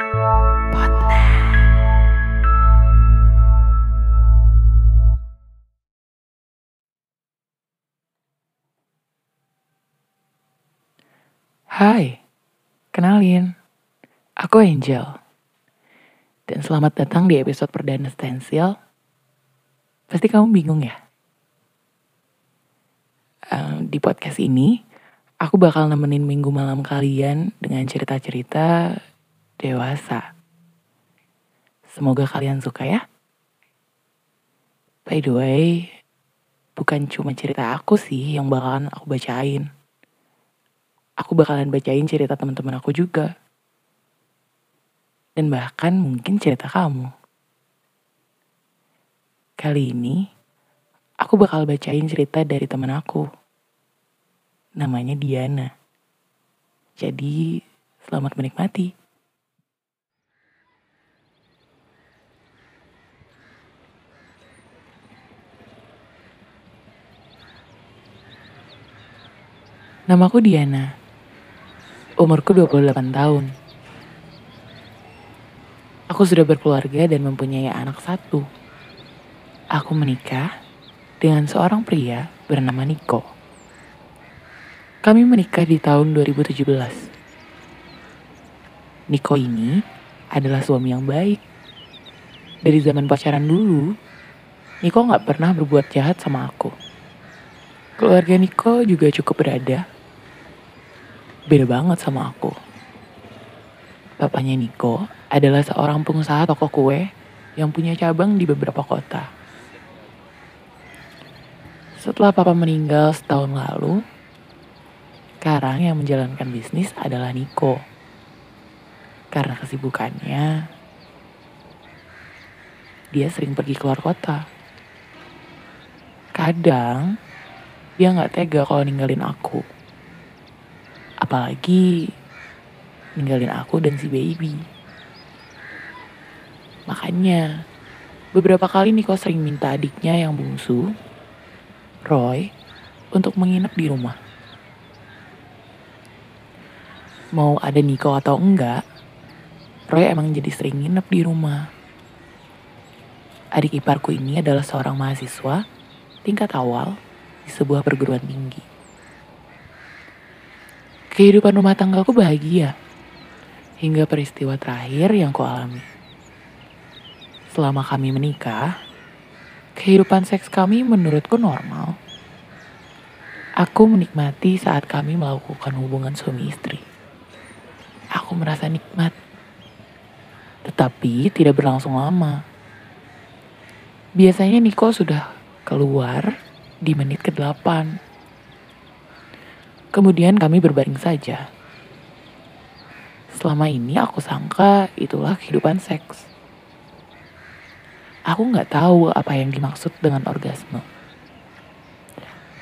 Hai, kenalin, aku Angel. Dan selamat datang di episode perdana Stensil. Pasti kamu bingung ya? Uh, di podcast ini, aku bakal nemenin minggu malam kalian dengan cerita-cerita dewasa. Semoga kalian suka ya. By the way, bukan cuma cerita aku sih yang bakalan aku bacain aku bakalan bacain cerita teman-teman aku juga. Dan bahkan mungkin cerita kamu. Kali ini, aku bakal bacain cerita dari teman aku. Namanya Diana. Jadi, selamat menikmati. Namaku Diana. Umurku 28 tahun. Aku sudah berkeluarga dan mempunyai anak satu. Aku menikah dengan seorang pria bernama Niko. Kami menikah di tahun 2017. Niko ini adalah suami yang baik. Dari zaman pacaran dulu, Niko gak pernah berbuat jahat sama aku. Keluarga Niko juga cukup berada beda banget sama aku. Bapaknya Niko adalah seorang pengusaha toko kue yang punya cabang di beberapa kota. Setelah papa meninggal setahun lalu, sekarang yang menjalankan bisnis adalah Niko. Karena kesibukannya, dia sering pergi keluar kota. Kadang, dia nggak tega kalau ninggalin aku Apalagi ninggalin aku dan si baby. Makanya beberapa kali Niko sering minta adiknya yang bungsu, Roy, untuk menginap di rumah. Mau ada Niko atau enggak, Roy emang jadi sering nginep di rumah. Adik iparku ini adalah seorang mahasiswa tingkat awal di sebuah perguruan tinggi. Kehidupan rumah tanggaku bahagia. Hingga peristiwa terakhir yang kualami. Selama kami menikah, kehidupan seks kami menurutku normal. Aku menikmati saat kami melakukan hubungan suami istri. Aku merasa nikmat. Tetapi tidak berlangsung lama. Biasanya Niko sudah keluar di menit ke-8 Kemudian kami berbaring saja. Selama ini aku sangka itulah kehidupan seks. Aku nggak tahu apa yang dimaksud dengan orgasme.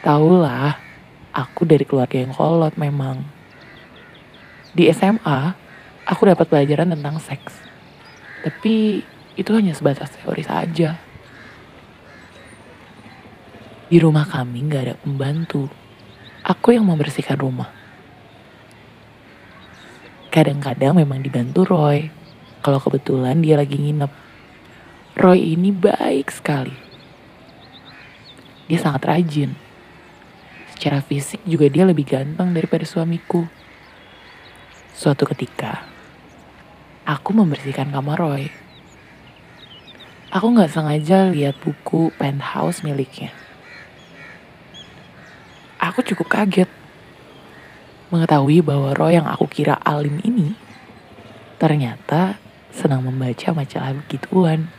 Tahulah, aku dari keluarga yang kolot memang. Di SMA, aku dapat pelajaran tentang seks. Tapi itu hanya sebatas teori saja. Di rumah kami nggak ada pembantu aku yang membersihkan rumah. Kadang-kadang memang dibantu Roy, kalau kebetulan dia lagi nginep. Roy ini baik sekali. Dia sangat rajin. Secara fisik juga dia lebih ganteng daripada suamiku. Suatu ketika, aku membersihkan kamar Roy. Aku gak sengaja lihat buku penthouse miliknya aku cukup kaget mengetahui bahwa Roy yang aku kira alim ini ternyata senang membaca majalah begituan.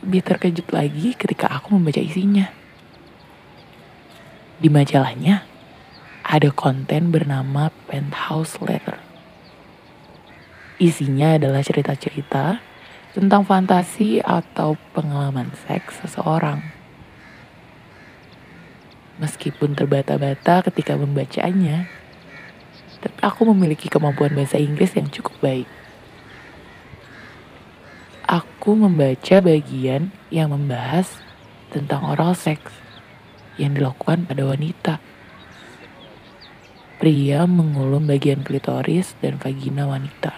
Lebih terkejut lagi ketika aku membaca isinya. Di majalahnya ada konten bernama Penthouse Letter. Isinya adalah cerita-cerita tentang fantasi atau pengalaman seks seseorang. Meskipun terbata-bata ketika membacanya, tapi aku memiliki kemampuan bahasa Inggris yang cukup baik. Aku membaca bagian yang membahas tentang oral seks yang dilakukan pada wanita. Pria mengulum bagian klitoris dan vagina wanita.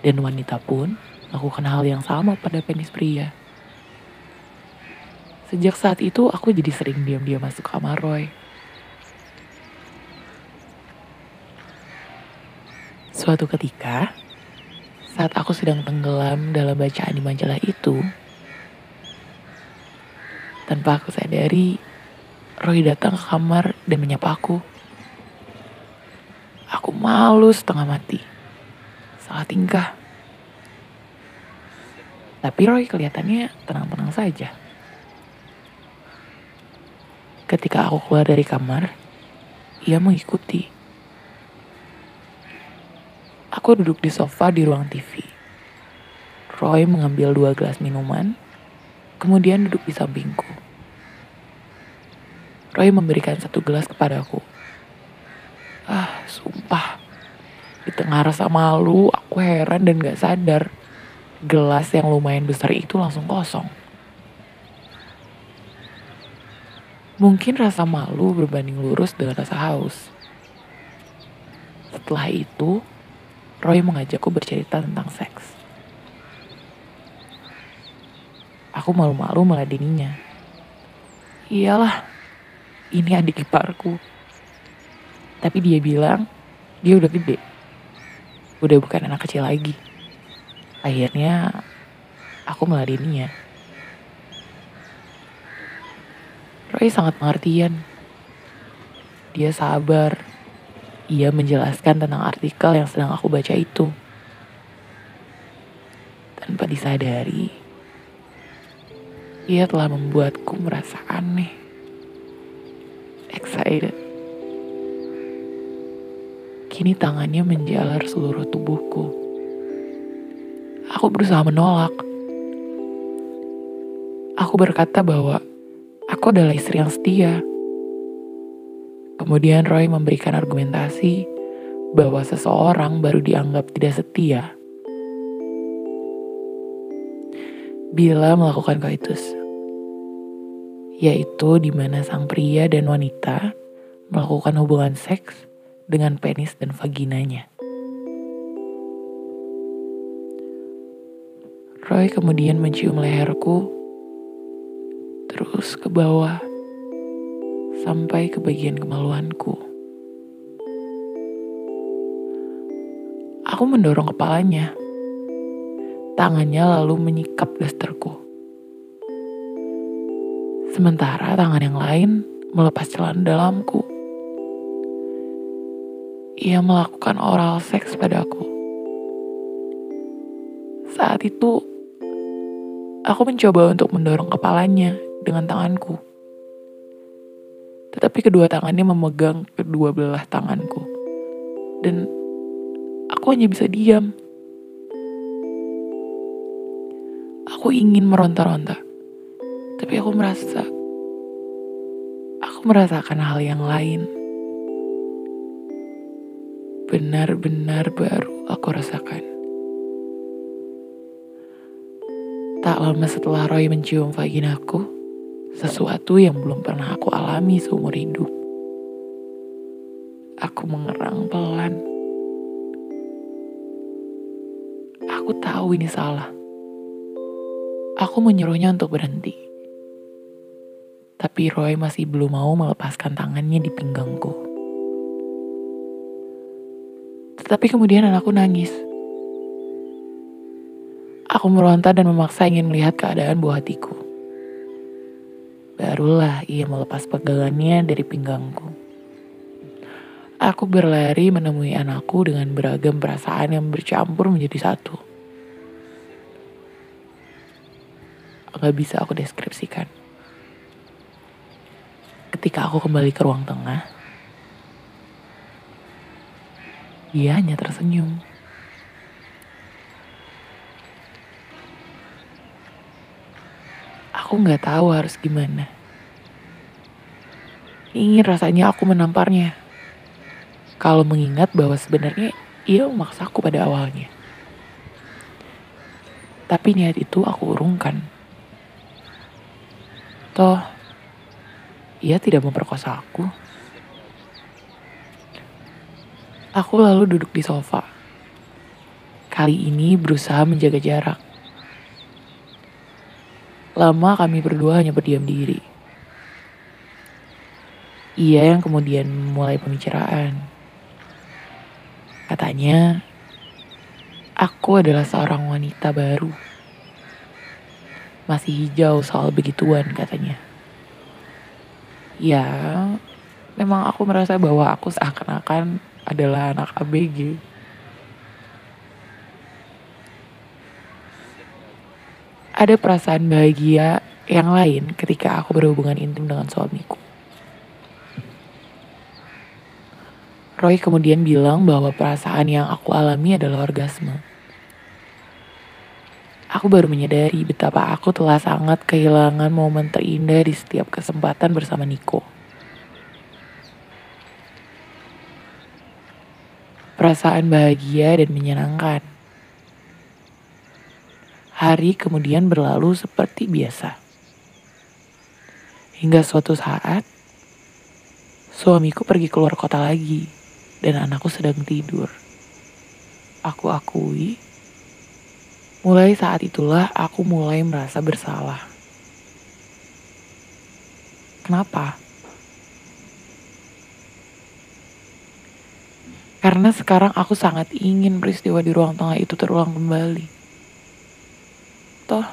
Dan wanita pun melakukan hal yang sama pada penis pria. Sejak saat itu aku jadi sering diam-diam masuk kamar Roy. Suatu ketika, saat aku sedang tenggelam dalam bacaan di majalah itu, tanpa aku sadari, Roy datang ke kamar dan menyapa aku. Aku malu setengah mati. Salah tingkah. Tapi Roy kelihatannya tenang-tenang saja. Ketika aku keluar dari kamar, ia mengikuti. Aku duduk di sofa di ruang TV. Roy mengambil dua gelas minuman, kemudian duduk di sampingku. Roy memberikan satu gelas kepadaku. Ah, sumpah. Di tengah rasa malu, aku heran dan gak sadar. Gelas yang lumayan besar itu langsung kosong. Mungkin rasa malu berbanding lurus dengan rasa haus. Setelah itu, Roy mengajakku bercerita tentang seks. Aku malu-malu meladeninya. Iyalah, ini adik iparku. Tapi dia bilang dia udah gede. Udah bukan anak kecil lagi. Akhirnya aku meladeninya. Roy sangat pengertian. Dia sabar. Ia menjelaskan tentang artikel yang sedang aku baca itu. Tanpa disadari, ia telah membuatku merasa aneh excited. Kini tangannya menjalar seluruh tubuhku. Aku berusaha menolak. Aku berkata bahwa aku adalah istri yang setia. Kemudian Roy memberikan argumentasi bahwa seseorang baru dianggap tidak setia bila melakukan koitus yaitu di mana sang pria dan wanita melakukan hubungan seks dengan penis dan vaginanya. Roy kemudian mencium leherku, terus ke bawah, sampai ke bagian kemaluanku. Aku mendorong kepalanya. Tangannya lalu menyikap dasterku. Sementara tangan yang lain melepas celana dalamku. Ia melakukan oral seks padaku. Saat itu, aku mencoba untuk mendorong kepalanya dengan tanganku. Tetapi kedua tangannya memegang kedua belah tanganku. Dan aku hanya bisa diam. Aku ingin meronta-ronta tapi aku merasa aku merasakan hal yang lain. Benar-benar baru aku rasakan. Tak lama setelah Roy mencium vaginaku, sesuatu yang belum pernah aku alami seumur hidup. Aku mengerang pelan. Aku tahu ini salah. Aku menyuruhnya untuk berhenti tapi Roy masih belum mau melepaskan tangannya di pinggangku. Tetapi kemudian anakku nangis. Aku meronta dan memaksa ingin melihat keadaan buah hatiku. Barulah ia melepas pegangannya dari pinggangku. Aku berlari menemui anakku dengan beragam perasaan yang bercampur menjadi satu. Gak bisa aku deskripsikan. Ketika aku kembali ke ruang tengah, dia hanya tersenyum. Aku nggak tahu harus gimana. Ingin rasanya aku menamparnya. Kalau mengingat bahwa sebenarnya ia memaksaku pada awalnya. Tapi niat itu aku urungkan. Toh, ia tidak memperkosa aku. Aku lalu duduk di sofa. Kali ini berusaha menjaga jarak. Lama kami berdua hanya berdiam diri. Ia yang kemudian mulai pembicaraan. Katanya, aku adalah seorang wanita baru. Masih hijau soal begituan katanya. Ya, memang aku merasa bahwa aku seakan-akan adalah anak ABG. Ada perasaan bahagia yang lain ketika aku berhubungan intim dengan suamiku. Roy kemudian bilang bahwa perasaan yang aku alami adalah orgasme. Aku baru menyadari betapa aku telah sangat kehilangan momen terindah di setiap kesempatan bersama Niko. Perasaan bahagia dan menyenangkan. Hari kemudian berlalu seperti biasa. Hingga suatu saat, suamiku pergi keluar kota lagi dan anakku sedang tidur. Aku akui, mulai saat itulah aku mulai merasa bersalah. Kenapa? Karena sekarang aku sangat ingin peristiwa di ruang tengah itu terulang kembali. Toh,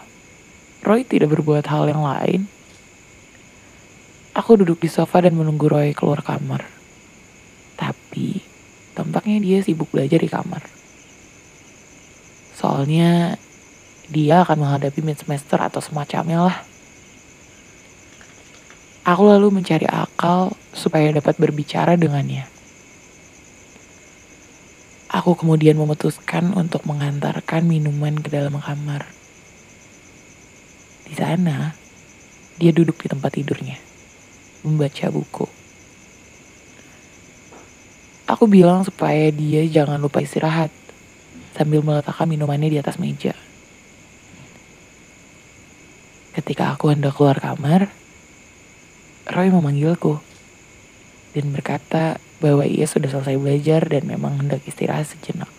Roy tidak berbuat hal yang lain. Aku duduk di sofa dan menunggu Roy keluar kamar. Tapi, tampaknya dia sibuk belajar di kamar. Soalnya, dia akan menghadapi mid semester atau semacamnya lah. Aku lalu mencari akal supaya dapat berbicara dengannya. Aku kemudian memutuskan untuk mengantarkan minuman ke dalam kamar. Di sana, dia duduk di tempat tidurnya, membaca buku. Aku bilang supaya dia jangan lupa istirahat, sambil meletakkan minumannya di atas meja. Ketika aku hendak keluar kamar, Roy memanggilku dan berkata bahwa ia sudah selesai belajar dan memang hendak istirahat sejenak.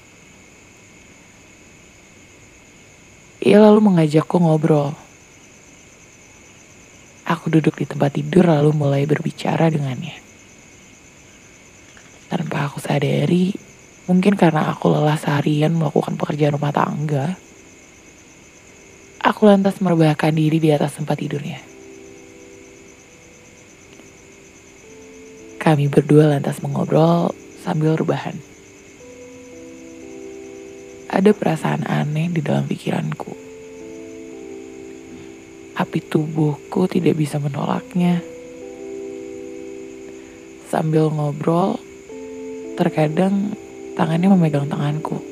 Ia lalu mengajakku ngobrol. Aku duduk di tempat tidur lalu mulai berbicara dengannya. Tanpa aku sadari, mungkin karena aku lelah seharian melakukan pekerjaan rumah tangga, aku lantas merebahkan diri di atas tempat tidurnya. Kami berdua lantas mengobrol sambil rebahan. Ada perasaan aneh di dalam pikiranku. Api tubuhku tidak bisa menolaknya. Sambil ngobrol, terkadang tangannya memegang tanganku.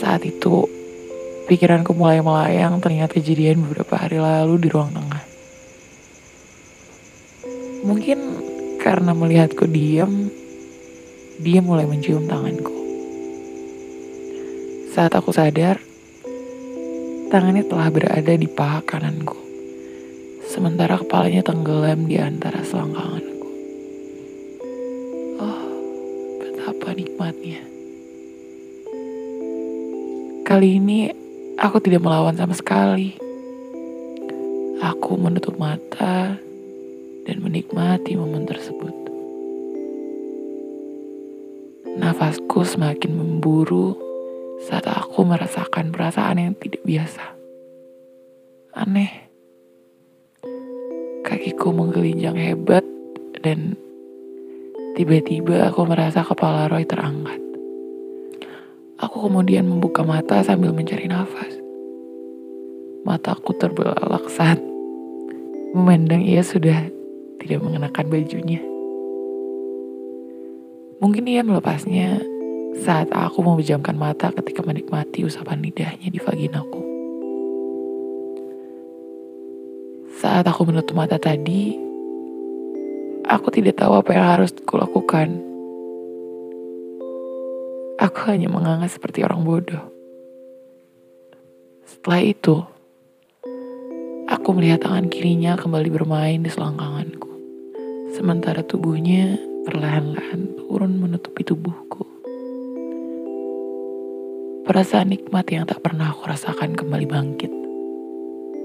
Saat itu, pikiranku mulai melayang teringat kejadian beberapa hari lalu di ruang tengah. Mungkin karena melihatku diam, dia mulai mencium tanganku. Saat aku sadar, tangannya telah berada di paha kananku, sementara kepalanya tenggelam di antara selangkanganku. Oh, betapa nikmatnya. Kali ini aku tidak melawan sama sekali. Aku menutup mata dan menikmati momen tersebut. Nafasku semakin memburu saat aku merasakan perasaan yang tidak biasa. Aneh. Kakiku menggelinjang hebat dan tiba-tiba aku merasa kepala Roy terangkat. Aku kemudian membuka mata sambil mencari nafas. Mataku terbelalak saat memandang ia sudah tidak mengenakan bajunya. Mungkin ia melepasnya saat aku memejamkan mata ketika menikmati usapan lidahnya di vaginaku. Saat aku menutup mata tadi, aku tidak tahu apa yang harus kulakukan. Aku hanya menganga seperti orang bodoh. Setelah itu, aku melihat tangan kirinya kembali bermain di selangkanganku sementara tubuhnya perlahan-lahan turun menutupi tubuhku. Perasaan nikmat yang tak pernah aku rasakan kembali bangkit.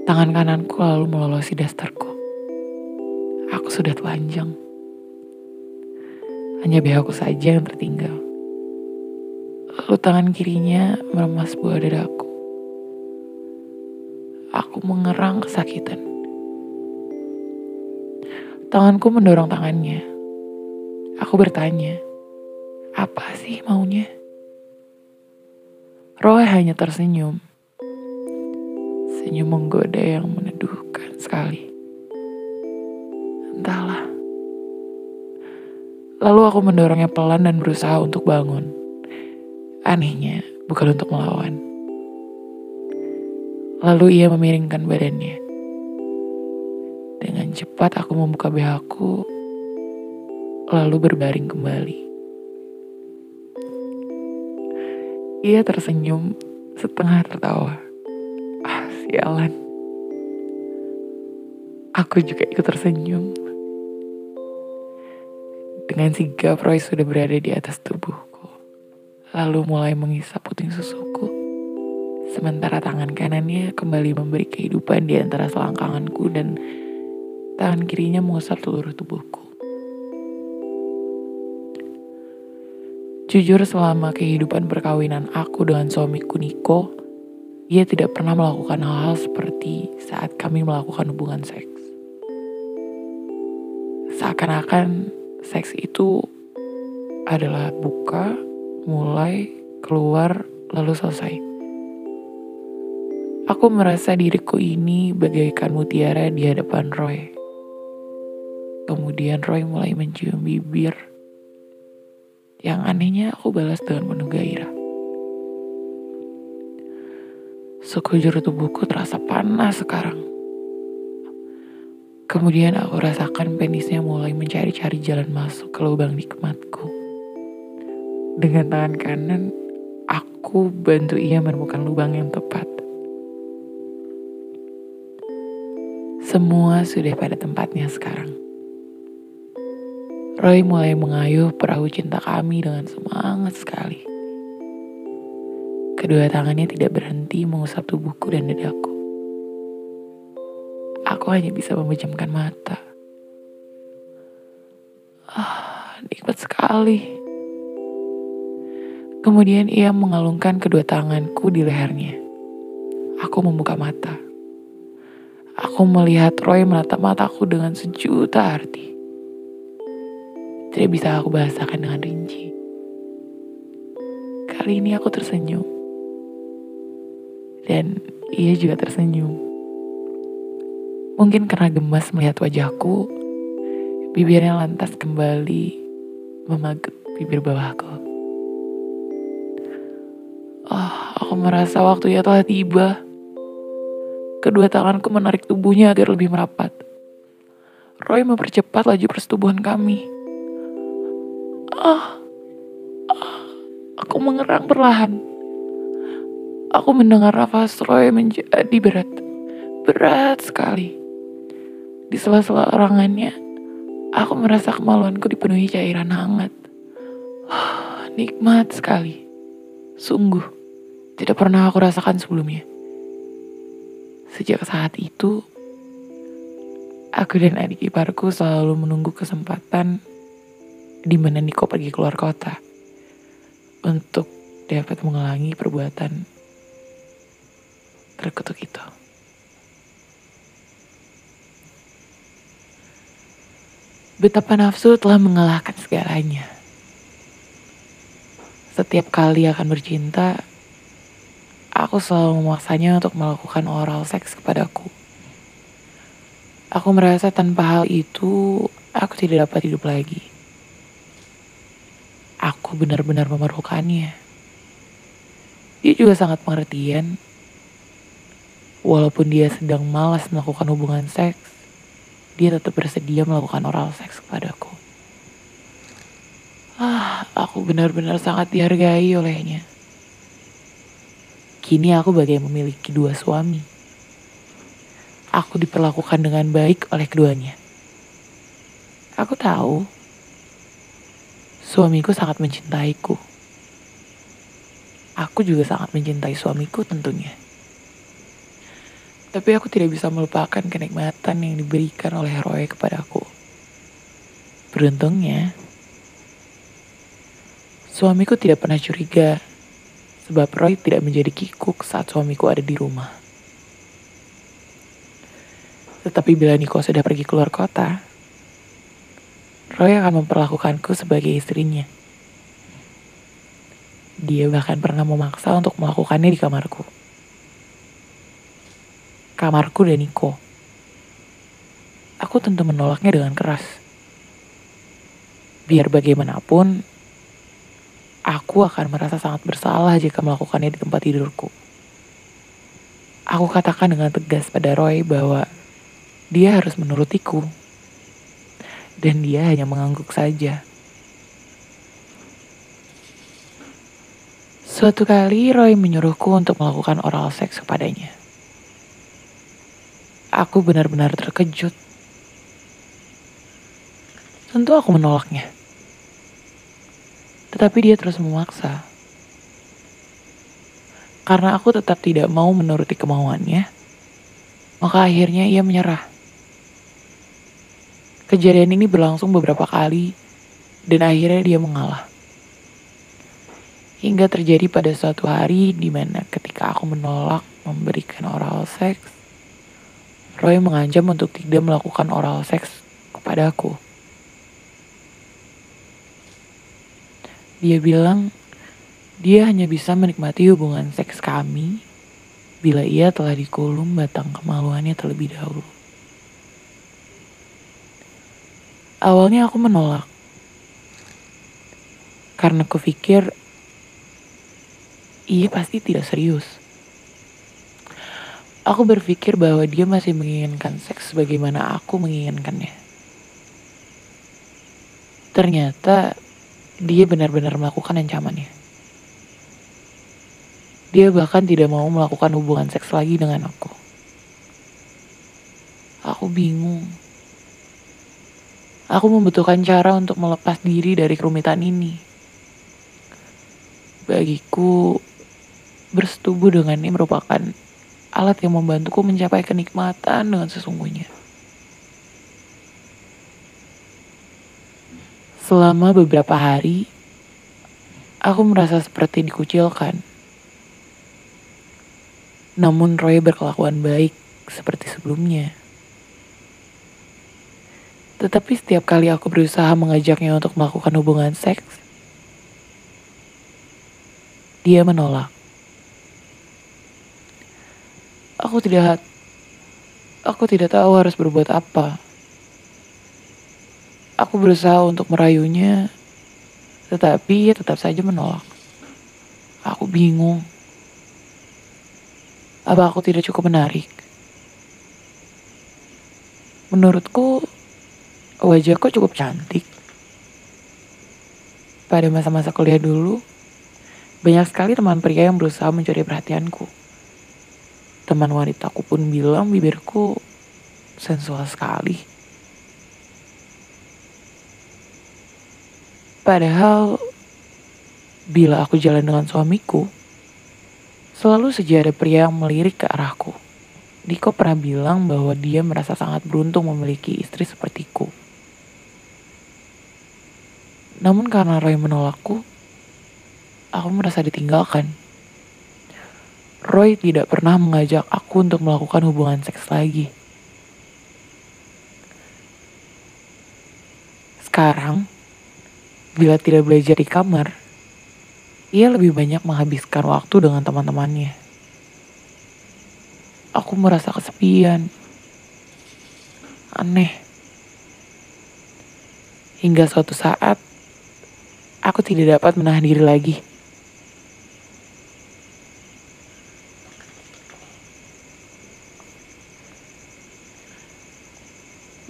Tangan kananku lalu melolosi dasterku. Aku sudah telanjang. Hanya BH saja yang tertinggal. Lalu tangan kirinya meremas buah dadaku. Aku mengerang kesakitan. Tanganku mendorong tangannya. Aku bertanya, apa sih maunya? Roy hanya tersenyum. Senyum menggoda yang meneduhkan sekali. Entahlah. Lalu aku mendorongnya pelan dan berusaha untuk bangun. Anehnya, bukan untuk melawan. Lalu ia memiringkan badannya. Dengan cepat aku membuka BH-ku, lalu berbaring kembali. Ia tersenyum setengah tertawa. Ah, sialan. Aku juga ikut tersenyum. Dengan sigap Roy sudah berada di atas tubuhku. Lalu mulai mengisap puting susuku. Sementara tangan kanannya kembali memberi kehidupan di antara selangkanganku dan tangan kirinya mengusap seluruh tubuhku. Jujur selama kehidupan perkawinan aku dengan suamiku Niko, ia tidak pernah melakukan hal-hal seperti saat kami melakukan hubungan seks. Seakan-akan seks itu adalah buka, mulai, keluar, lalu selesai. Aku merasa diriku ini bagaikan mutiara di hadapan Roy. Kemudian Roy mulai mencium bibir. Yang anehnya aku balas dengan penuh gairah. Sekujur tubuhku terasa panas sekarang. Kemudian aku rasakan penisnya mulai mencari-cari jalan masuk ke lubang nikmatku. Dengan tangan kanan, aku bantu ia menemukan lubang yang tepat. Semua sudah pada tempatnya sekarang. Roy mulai mengayuh perahu cinta kami dengan semangat sekali. Kedua tangannya tidak berhenti mengusap tubuhku dan dadaku aku hanya bisa memejamkan mata. Ah, nikmat sekali. Kemudian ia mengalungkan kedua tanganku di lehernya. Aku membuka mata. Aku melihat Roy menatap mataku dengan sejuta arti. Tidak bisa aku bahasakan dengan rinci. Kali ini aku tersenyum. Dan ia juga tersenyum. Mungkin karena gemas melihat wajahku, bibirnya lantas kembali memagut bibir bawahku. Oh, aku merasa waktunya telah tiba. Kedua tanganku menarik tubuhnya agar lebih merapat. Roy mempercepat laju persetubuhan kami. Ah, ah aku mengerang perlahan. Aku mendengar nafas Roy menjadi berat. Berat sekali. Di sela-sela orangannya, aku merasa kemaluanku dipenuhi cairan hangat. Nikmat sekali. Sungguh, tidak pernah aku rasakan sebelumnya. Sejak saat itu, aku dan adik iparku selalu menunggu kesempatan di mana Niko pergi keluar kota untuk dapat mengulangi perbuatan terkutuk itu. Betapa nafsu telah mengalahkan segalanya. Setiap kali akan bercinta, aku selalu memaksanya untuk melakukan oral seks kepadaku. Aku merasa tanpa hal itu, aku tidak dapat hidup lagi. Aku benar-benar memerlukannya. Dia juga sangat pengertian. Walaupun dia sedang malas melakukan hubungan seks, dia tetap bersedia melakukan oral seks kepadaku. Ah, aku benar-benar sangat dihargai olehnya. Kini aku bagai memiliki dua suami. Aku diperlakukan dengan baik oleh keduanya. Aku tahu Suamiku sangat mencintaiku. Aku juga sangat mencintai suamiku tentunya. Tapi aku tidak bisa melupakan kenikmatan yang diberikan oleh Roy kepadaku. Beruntungnya, suamiku tidak pernah curiga sebab Roy tidak menjadi kikuk saat suamiku ada di rumah. Tetapi bila Niko sudah pergi keluar kota, Roy akan memperlakukanku sebagai istrinya. Dia bahkan pernah memaksa untuk melakukannya di kamarku. Kamarku dan Niko. Aku tentu menolaknya dengan keras. Biar bagaimanapun, aku akan merasa sangat bersalah jika melakukannya di tempat tidurku. Aku katakan dengan tegas pada Roy bahwa dia harus menurutiku dan dia hanya mengangguk saja. Suatu kali Roy menyuruhku untuk melakukan oral seks kepadanya. Aku benar-benar terkejut. Tentu aku menolaknya. Tetapi dia terus memaksa. Karena aku tetap tidak mau menuruti kemauannya, maka akhirnya ia menyerah. Kejadian ini berlangsung beberapa kali dan akhirnya dia mengalah. Hingga terjadi pada suatu hari di mana ketika aku menolak memberikan oral seks, Roy mengancam untuk tidak melakukan oral seks kepadaku. Dia bilang dia hanya bisa menikmati hubungan seks kami bila ia telah dikulum batang kemaluannya terlebih dahulu. Awalnya aku menolak. Karena kupikir ia pasti tidak serius. Aku berpikir bahwa dia masih menginginkan seks sebagaimana aku menginginkannya. Ternyata dia benar-benar melakukan ancamannya. Dia bahkan tidak mau melakukan hubungan seks lagi dengan aku. Aku bingung Aku membutuhkan cara untuk melepas diri dari kerumitan ini. Bagiku, bersetubuh dengannya merupakan alat yang membantuku mencapai kenikmatan dengan sesungguhnya. Selama beberapa hari, aku merasa seperti dikucilkan. Namun Roy berkelakuan baik seperti sebelumnya. Tetapi setiap kali aku berusaha mengajaknya untuk melakukan hubungan seks, dia menolak. Aku tidak aku tidak tahu harus berbuat apa. Aku berusaha untuk merayunya, tetapi ia tetap saja menolak. Aku bingung. Apa aku tidak cukup menarik? Menurutku, wajahku cukup cantik. Pada masa-masa kuliah dulu, banyak sekali teman pria yang berusaha mencuri perhatianku. Teman wanitaku pun bilang bibirku sensual sekali. Padahal, bila aku jalan dengan suamiku, selalu saja ada pria yang melirik ke arahku. Diko pernah bilang bahwa dia merasa sangat beruntung memiliki istri sepertiku. Namun karena Roy menolakku, aku merasa ditinggalkan. Roy tidak pernah mengajak aku untuk melakukan hubungan seks lagi. Sekarang, bila tidak belajar di kamar, ia lebih banyak menghabiskan waktu dengan teman-temannya. Aku merasa kesepian. Aneh. Hingga suatu saat, aku tidak dapat menahan diri lagi.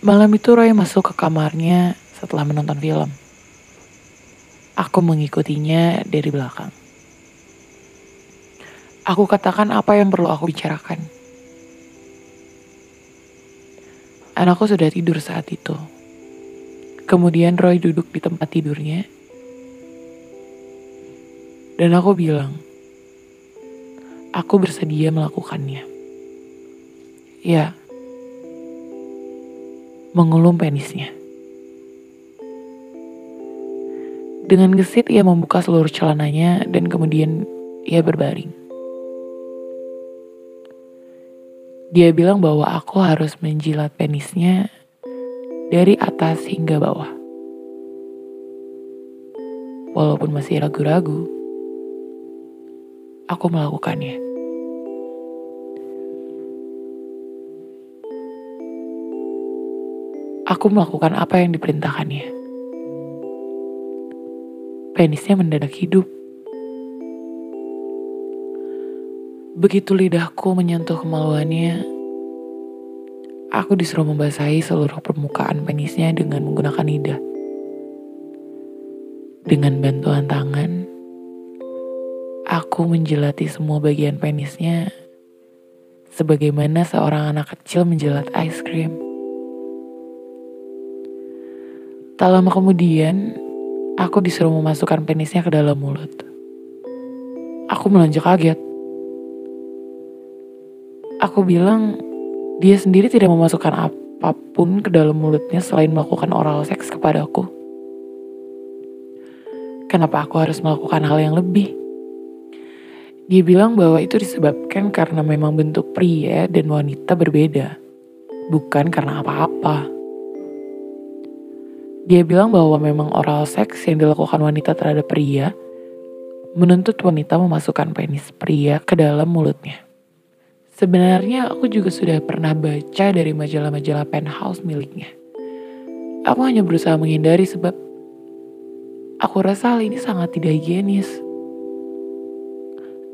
Malam itu Roy masuk ke kamarnya setelah menonton film. Aku mengikutinya dari belakang. Aku katakan apa yang perlu aku bicarakan. Anakku sudah tidur saat itu. Kemudian Roy duduk di tempat tidurnya Dan aku bilang, aku bersedia melakukannya. Ya, mengulum penisnya. Dengan gesit ia membuka seluruh celananya dan kemudian ia berbaring. Dia bilang bahwa aku harus menjilat penisnya dari atas hingga bawah. Walaupun masih ragu-ragu, aku melakukannya. Aku melakukan apa yang diperintahkannya. Penisnya mendadak hidup. Begitu lidahku menyentuh kemaluannya, aku disuruh membasahi seluruh permukaan penisnya dengan menggunakan lidah. Dengan bantuan tangan, aku menjelati semua bagian penisnya sebagaimana seorang anak kecil menjelat es krim. Tak lama kemudian, aku disuruh memasukkan penisnya ke dalam mulut. Aku melonjak kaget. Aku bilang dia sendiri tidak memasukkan apa pun ke dalam mulutnya selain melakukan oral seks kepada aku. Kenapa aku harus melakukan hal yang lebih? Dia bilang bahwa itu disebabkan karena memang bentuk pria dan wanita berbeda, bukan karena apa-apa. Dia bilang bahwa memang oral seks yang dilakukan wanita terhadap pria menuntut wanita memasukkan penis pria ke dalam mulutnya. Sebenarnya aku juga sudah pernah baca dari majalah-majalah penthouse miliknya. Aku hanya berusaha menghindari sebab aku rasa hal ini sangat tidak higienis.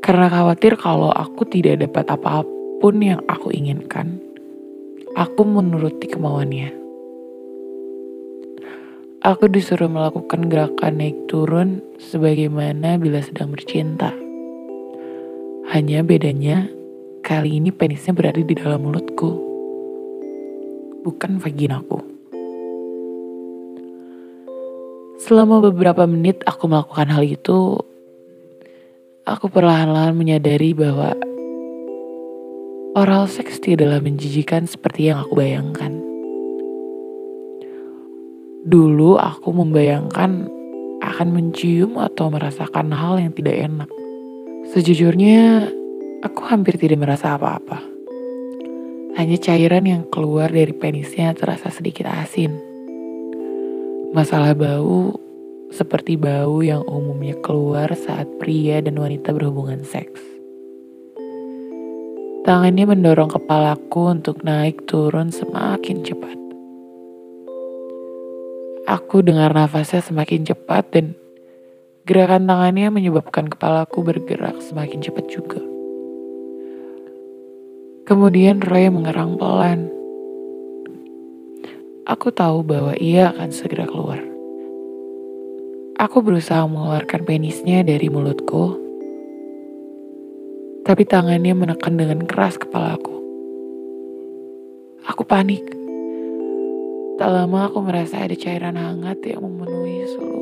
Karena khawatir kalau aku tidak dapat apa pun yang aku inginkan, aku menuruti kemauannya. Aku disuruh melakukan gerakan naik turun sebagaimana bila sedang bercinta. Hanya bedanya, kali ini penisnya berada di dalam mulutku, bukan vaginaku. Selama beberapa menit aku melakukan hal itu, aku perlahan-lahan menyadari bahwa oral seks tidaklah menjijikan seperti yang aku bayangkan. Dulu aku membayangkan akan mencium atau merasakan hal yang tidak enak. Sejujurnya, aku hampir tidak merasa apa-apa. Hanya cairan yang keluar dari penisnya terasa sedikit asin. Masalah bau seperti bau yang umumnya keluar saat pria dan wanita berhubungan seks. Tangannya mendorong kepalaku untuk naik turun semakin cepat. Aku dengar nafasnya semakin cepat dan gerakan tangannya menyebabkan kepalaku bergerak semakin cepat juga. Kemudian Roy mengerang pelan. Aku tahu bahwa ia akan segera keluar. Aku berusaha mengeluarkan penisnya dari mulutku, tapi tangannya menekan dengan keras kepalaku. Aku panik. Tak lama aku merasa ada cairan hangat yang memenuhi seluruh